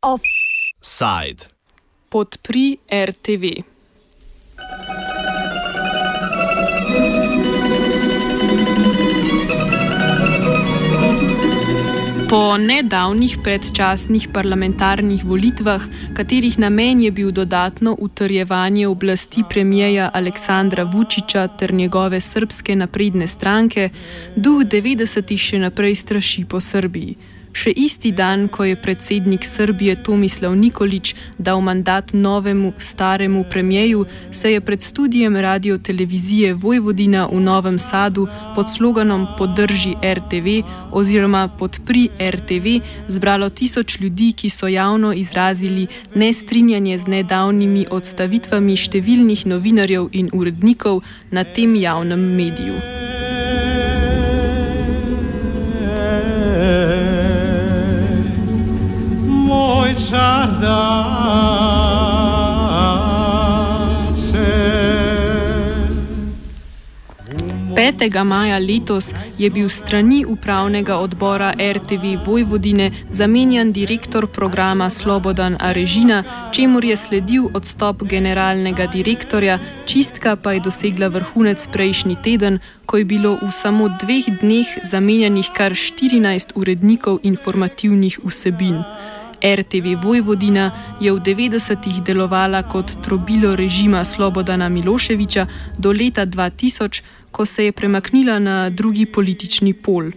Offside. Podpri RTV. Po nedavnih predčasnih parlamentarnih volitvah, katerih namen je bil dodatno utrjevanje oblasti premijeja Aleksandra Vučiča ter njegove srpske napredne stranke, duh 90-ih še naprej straši po Srbiji. Še isti dan, ko je predsednik Srbije Tomislav Nikolič dal mandat novemu staremu premijeju, se je pred studijem radio televizije Vojvodina v Novem Sadu pod sloganom Podrži RTV oziroma Podpri RTV zbralo tisoč ljudi, ki so javno izrazili nestrinjanje z nedavnimi odstavitvami številnih novinarjev in urednikov na tem javnem mediju. 5. maja letos je bil strani upravnega odbora RTV Vojvodine zamenjan direktor programa Slobodan Arežina, čemur je sledil odstop generalnega direktorja, čistka pa je dosegla vrhunec prejšnji teden, ko je bilo v samo dveh dneh zamenjanih kar 14 urednikov informativnih vsebin. RTV Vojvodina je v 90-ih delovala kot trobilo režima Slobodana Miloševiča do leta 2000, ko se je premaknila na drugi politični pol.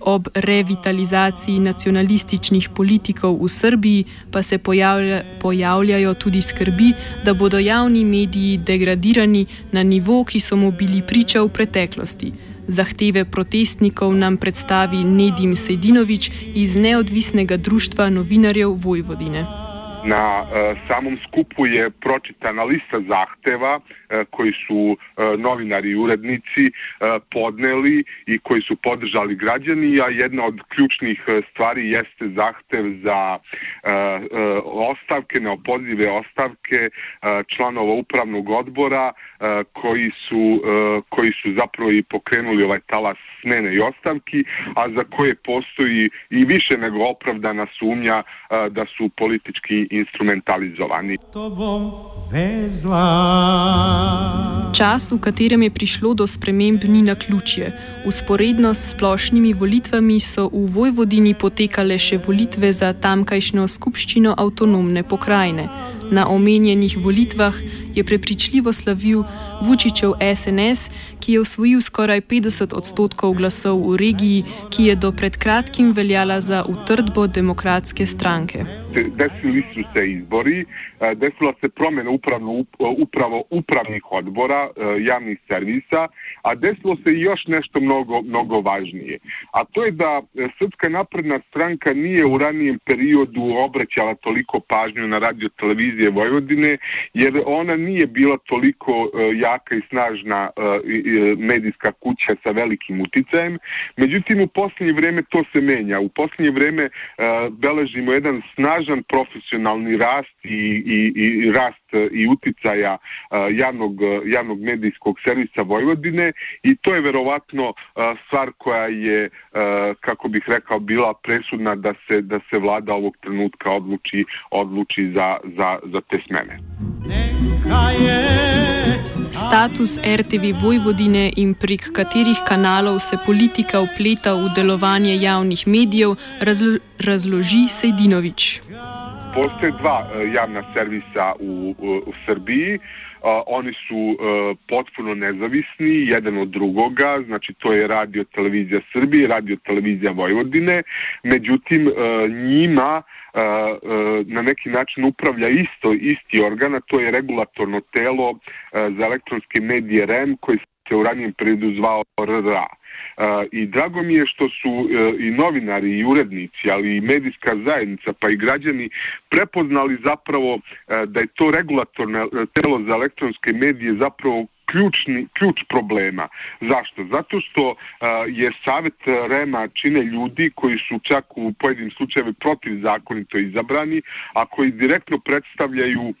Ob revitalizaciji nacionalističnih politikov v Srbiji pa se pojavlja, pojavljajo tudi skrbi, da bodo javni mediji degradirani na nivo, ki so mu bili priča v preteklosti. Zahteve protestnikov nam predstavi Nedim Sejdinovič iz Neodvisnega društva novinarjev Vojvodine. Na e, samom skupu je pročitana lista zahteva e, koji su e, novinari i urednici e, podneli i koji su podržali građani, a jedna od ključnih e, stvari jeste zahtev za e, e, ostavke, neopozive ostavke e, članova upravnog odbora e, koji, su, e, koji su zapravo i pokrenuli ovaj talas smene i ostavki, a za koje postoji i više nego opravdana sumnja e, da su politički instrumentalizovani. Čas, v katerem je prišlo do sprememb, ni na ključje. Usporedno s splošnimi volitvami so v Vojvodini potekale še volitve za tamkajšnjo skupščino avtonomne pokrajine. Na omenjenih volitvah je prepričljivo slavil Vučičev SNS, ki je osvojil skoraj 50 odstotkov glasov v regiji, ki je do pred kratkim veljala za utrdbo demokratske stranke. Desili su se izbori, desila se promjena upravno, upravo upravnih odbora, javnih servisa, a desilo se još nešto mnogo, mnogo važnije. A to je da Srpska napredna stranka nije u ranijem periodu obraćala toliko pažnju na radio televizije Vojvodine, jer ona nije bila toliko jaka i snažna e, medijska kuća sa velikim uticajem. Međutim, u posljednje vreme to se menja. U posljednje vreme e, beležimo jedan snažan profesionalni rast i, i, i rast e, i uticaja javnog, javnog medijskog servisa Vojvodine i to je verovatno stvar koja je, kako bih rekao, bila presudna da se, da se vlada ovog trenutka odluči, odluči za, za, za te smene. Neka je status RTV Vojvodine in prek katerih kanalov se politika upleta v delovanje javnih medijev, razlo razloži Sejdinovič. Postoje dva e, javna servisa u, u, u Srbiji. Uh, oni su uh, potpuno nezavisni jedan od drugoga, znači to je radio televizija Srbije, radio televizija Vojvodine, međutim uh, njima na neki način upravlja isto isti organ, a to je regulatorno telo za elektronske medije REM koji se u ranijem periodu zvao RRA. I drago mi je što su e, i novinari i urednici, ali i medijska zajednica pa i građani prepoznali zapravo e, da je to regulatorno e, telo za elektronske medije zapravo ključni, ključ problema. Zašto? Zato što uh, je savjet Rema čine ljudi koji su čak u pojedinim slučajevima protivzakonito izabrani, a koji direktno predstavljaju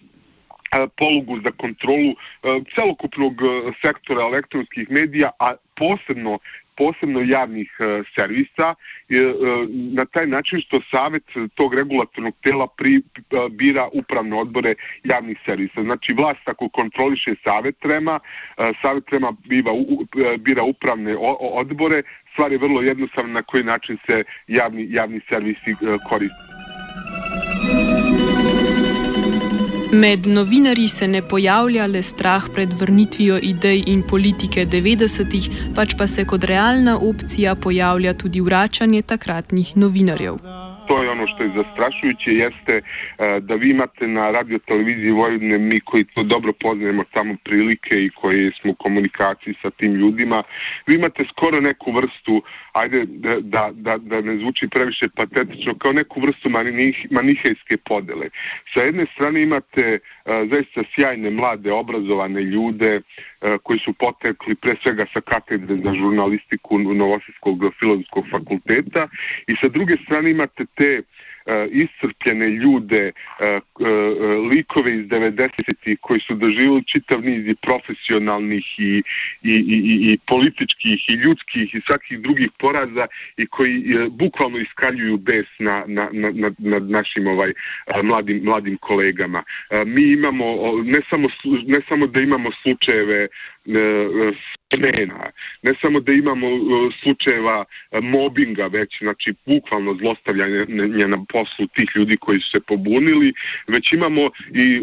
E, polugu za kontrolu e, celokupnog e, sektora elektronskih medija, a posebno posebno javnih servisa na taj način što savet tog regulatornog tela pri, bira upravne odbore javnih servisa. Znači vlast ako kontroliše savet trema, savet trema biva, bira upravne odbore, stvar je vrlo jednostavna na koji način se javni, javni servisi koriste. Med novinarji se ne pojavlja le strah pred vrnitvijo idej in politike 90-ih, pač pa se kot realna opcija pojavlja tudi vračanje takratnih novinarjev. To je ono što je zastrašujuće, jeste e, da vi imate na radio televiziji Vojvodine, mi koji to dobro poznajemo tamo prilike i koji smo u komunikaciji sa tim ljudima, vi imate skoro neku vrstu ajde da, da, da ne zvuči previše patetično, kao neku vrstu manih, manihejske podele. Sa jedne strane imate e, zaista sjajne, mlade, obrazovane ljude E, koji su potekli pre svega sa katedre za žurnalistiku Novosijskog filozofskog fakulteta i sa druge strane imate te uh, E, iscrpljene ljude, e, e, likove iz 90-ih koji su doživjeli čitav niz i profesionalnih i, i, i, i političkih i ljudskih i svakih drugih poraza i koji bukvalno iskaljuju bes na, na, na, na, na našim ovaj mladim, mladim kolegama. Mi imamo, ne samo, ne samo da imamo slučajeve E, e, trena. Ne samo da imamo e, slučajeva mobinga već, znači bukvalno zlostavljanje na poslu tih ljudi koji su se pobunili, već imamo i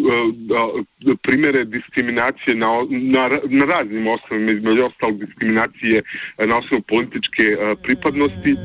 primere diskriminacije na, na, na raznim osnovima, između ostalog diskriminacije na osnovu političke pripadnosti.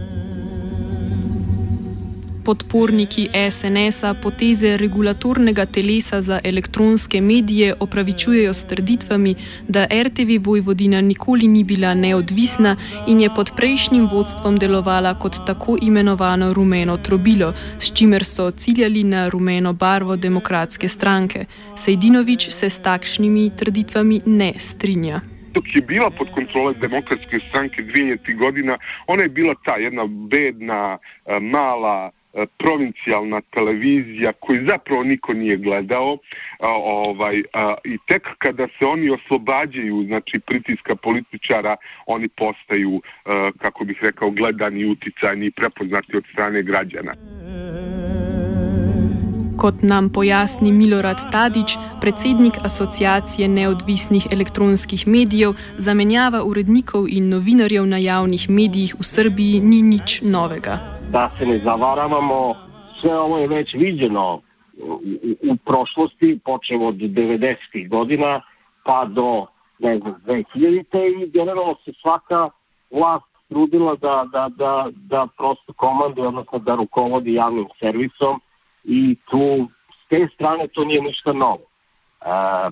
Podporniki SNS-a poteze regulatornega telesa za elektronske medije opravičujejo s trditvami, da RTV Vojvodina nikoli ni bila neodvisna in je pod prejšnjim vodstvom delovala kot tako imenovano rumeno trobilo, s čimer so ciljali na rumeno barvo demokratske stranke. Sejdinovič se s takšnimi trditvami ne strinja. Dok je bila pod kontrole demokratske stranke 2000 godina, ona je bila ta jedna bedna, eh, mala, provincijalna televizija koju zapravo niko nije gledao a, ovaj a, i tek kada se oni oslobađaju znači pritiska političara oni postaju a, e, kako bih rekao gledani uticajni i prepoznati od strane građana Kot nam pojasni Milorad Tadić, predsednik Asociacije neodvisnih elektronskih medijev, zamenjava urednikov in novinarjev na javnih medijih v Srbiji ni nič novega. Da se ne zavaravamo, sve ovo je već viđeno u, u prošlosti, počeo od 90-ih godina pa do ne znam, 2000. i generalno se svaka vlast trudila da, da, da, da prosto komande, odnosno da rukovodi javnim servisom i tu s te strane to nije ništa novo. E,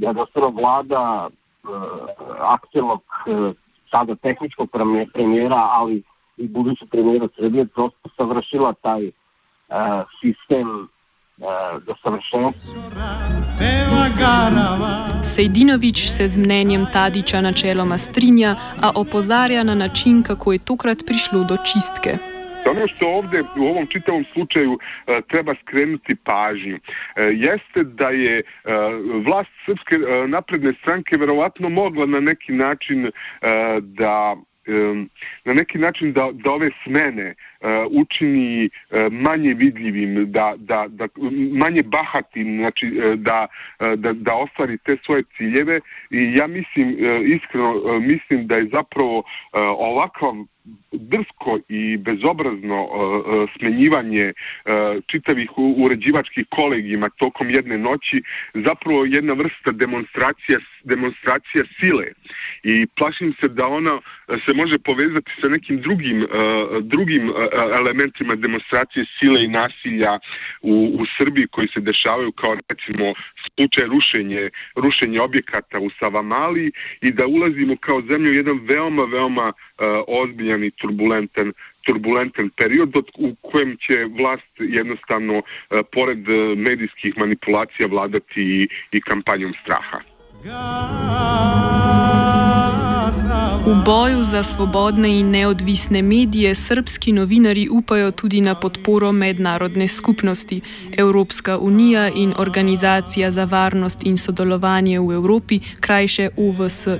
jednostavno vlada e, aktivnog e, sada tehničkog premijera, ali i budući premijera Srbije prosto savršila taj uh, sistem uh, do savršenstva. Sejdinovič se z mnenjem Tadiča načeloma strinja, a opozarja na način, kako je tokrat prišlo do čistke. Ono što ovde u ovom čitavom slučaju uh, treba skrenuti pažnju uh, jeste da je uh, vlast Srpske uh, napredne stranke verovatno mogla na neki način uh, um, na neki način da, dove smene Uh, učini uh, manje vidljivim, da, da, da manje bahatim, znači uh, da, da, da ostvari te svoje ciljeve. I ja mislim, iskreno mislim da je zapravo uh, ovakav drsko i bezobrazno uh, smenjivanje uh, čitavih uređivačkih kolegima tokom jedne noći zapravo jedna vrsta demonstracija demonstracija sile. I plašim se da ona se može povezati sa nekim drugim uh, drugim elementima demonstracije sile i nasilja u, u Srbiji koji se dešavaju kao recimo slučaj rušenje rušenje objekata u Savamali i da ulazimo kao zemlju u jedan veoma veoma uh, ozbiljan i turbulentan turbulentan period u kojem će vlast jednostavno eh, pored eh, medijskih manipulacija vladati i, i kampanjom straha. God, V boju za svobodne in neodvisne medije srpski novinari upajo tudi na podporo mednarodne skupnosti. Evropska unija in Organizacija za varnost in sodelovanje v Evropi, krajše OVSE,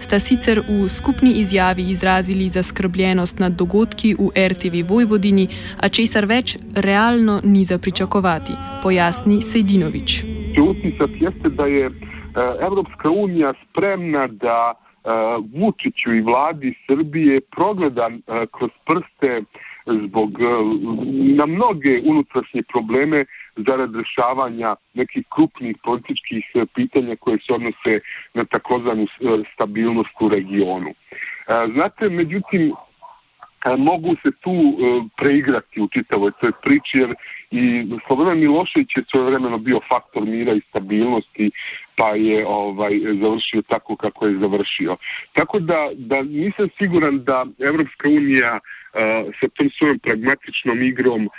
sta sicer v skupni izjavi izrazili zaskrbljenost nad dogodki v RTV Vojvodini, a česar več realno ni za pričakovati, pojasni Sejdinovič. Utisak jeste, da je eh, Evropska unija spremna, da E, Vučiću i vladi Srbije progledan uh, kroz prste zbog e, na mnoge unutrašnje probleme zarad rešavanja nekih krupnih političkih pitanja koje se odnose na takozvanu stabilnost u regionu. Znate, međutim, E, mogu se tu e, preigrati u čitavoj toj priči, jer i Slobodan Milošević je svoje vremeno bio faktor mira i stabilnosti pa je ovaj završio tako kako je završio. Tako da, da nisam siguran da Evropska unija uh, sa tom svojom pragmatičnom igrom uh,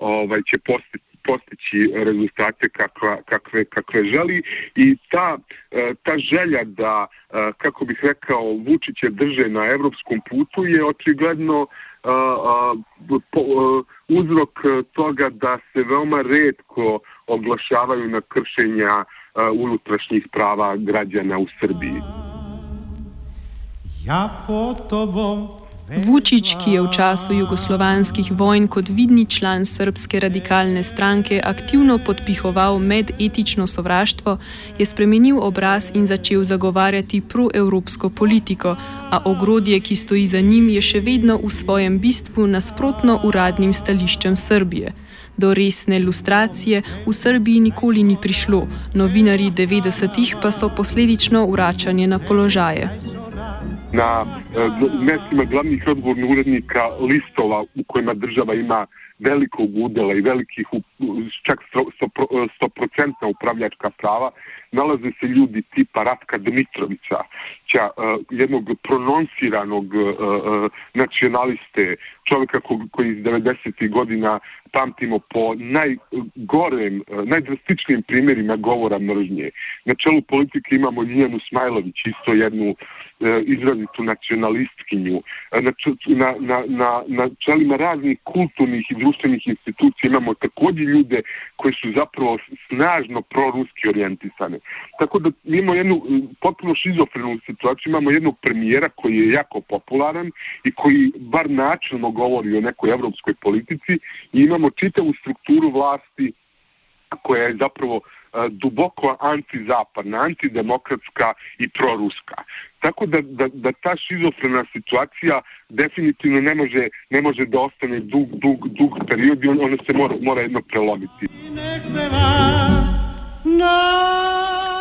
ovaj će postići postići rezultate kakva, kakve, kakve želi i ta, e, ta želja da, e, kako bih rekao, Vučiće drže na evropskom putu je očigledno e, uzrok toga da se veoma redko oglašavaju na kršenja unutrašnjih prava građana u Srbiji. Ja po tobom Vučić, ki je v času jugoslovanskih vojn kot vidni član srpske radikalne stranke aktivno podpihoval medetično sovraštvo, je spremenil obraz in začel zagovarjati proevropsko politiko, a ogrodje, ki stoji za njim, je še vedno v svojem bistvu nasprotno uradnim stališčem Srbije. Do resne ilustracije v Srbiji nikoli ni prišlo, novinari 90-ih pa so posledično vračanje na položaje. Na eh, mestima glavnih odgovornih urednika listova u kojima država ima velikog udela i velikih, čak 100% eh, upravljačka prava, nalaze se ljudi tipa Ratka Dmitrovića, ča, uh, jednog prononsiranog uh, uh, nacionaliste, čovjeka ko, koji iz 90. godina pamtimo po najgorem, najdrastičnijim primjerima govora mržnje. Na čelu politike imamo Ljenu Smajlović, isto jednu izrazitu nacionalistkinju. Na, na, na, na, na čelima raznih kulturnih i društvenih institucija imamo također ljude koji su zapravo snažno proruski orijentisane. Tako da imamo jednu potpuno šizofrenu situaciju, imamo jednog premijera koji je jako popularan i koji bar načelno govori o nekoj evropskoj politici i imamo čitavu strukturu vlasti koja je zapravo e, duboko antizapadna, antidemokratska i proruska. Tako da, da, da ta šizofrena situacija definitivno ne može, ne može da ostane dug, dug, dug period i ona ono se mora, mora jedno prelomiti.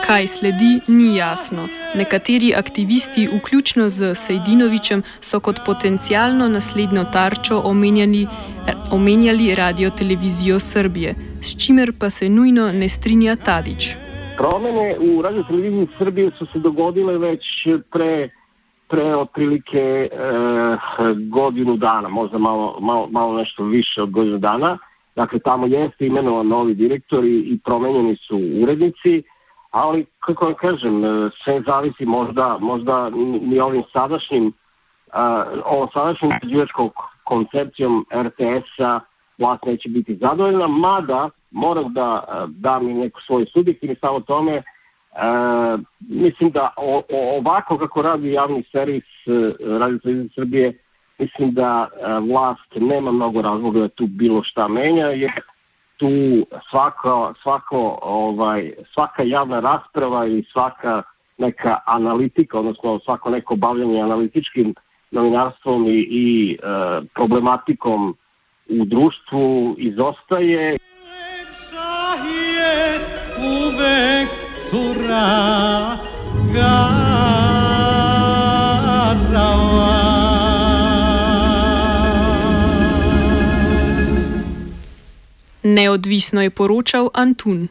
Kaj sledi, ni jasno. Nekateri aktivisti, vključno z Sejdinovičem, so kot potencijalno naslednjo tarčo omenjali, omenjali radio televizijo Srbije, s čimer pa se nujno ne strinja Tadić. Promene u radio televiziji Srbije su se dogodile već pre, pre otprilike e, godinu dana, možda malo, malo, malo nešto više od godinu dana. Dakle, tamo jeste imenovan novi direktor i, i promenjeni su urednici, ali, kako vam kažem, e, sve zavisi možda, možda ni ovim sadašnjim, uh, ovom sadašnjim izvješkom koncepcijom RTS-a vlast neće biti zadovoljna, mada moram da e, dam i neku svoju subjektivni stav o tome, e, mislim da o, o, ovako kako radi javni servis Radio Televizije Srbije, mislim da vlast nema mnogo razloga da tu bilo šta menja, jer tu svako, svako, ovaj, svaka javna rasprava i svaka neka analitika, odnosno svako neko bavljanje analitičkim novinarstvom i, i e, problematikom u društvu izostaje. Uvek cura Neodvisno je poročal Antun.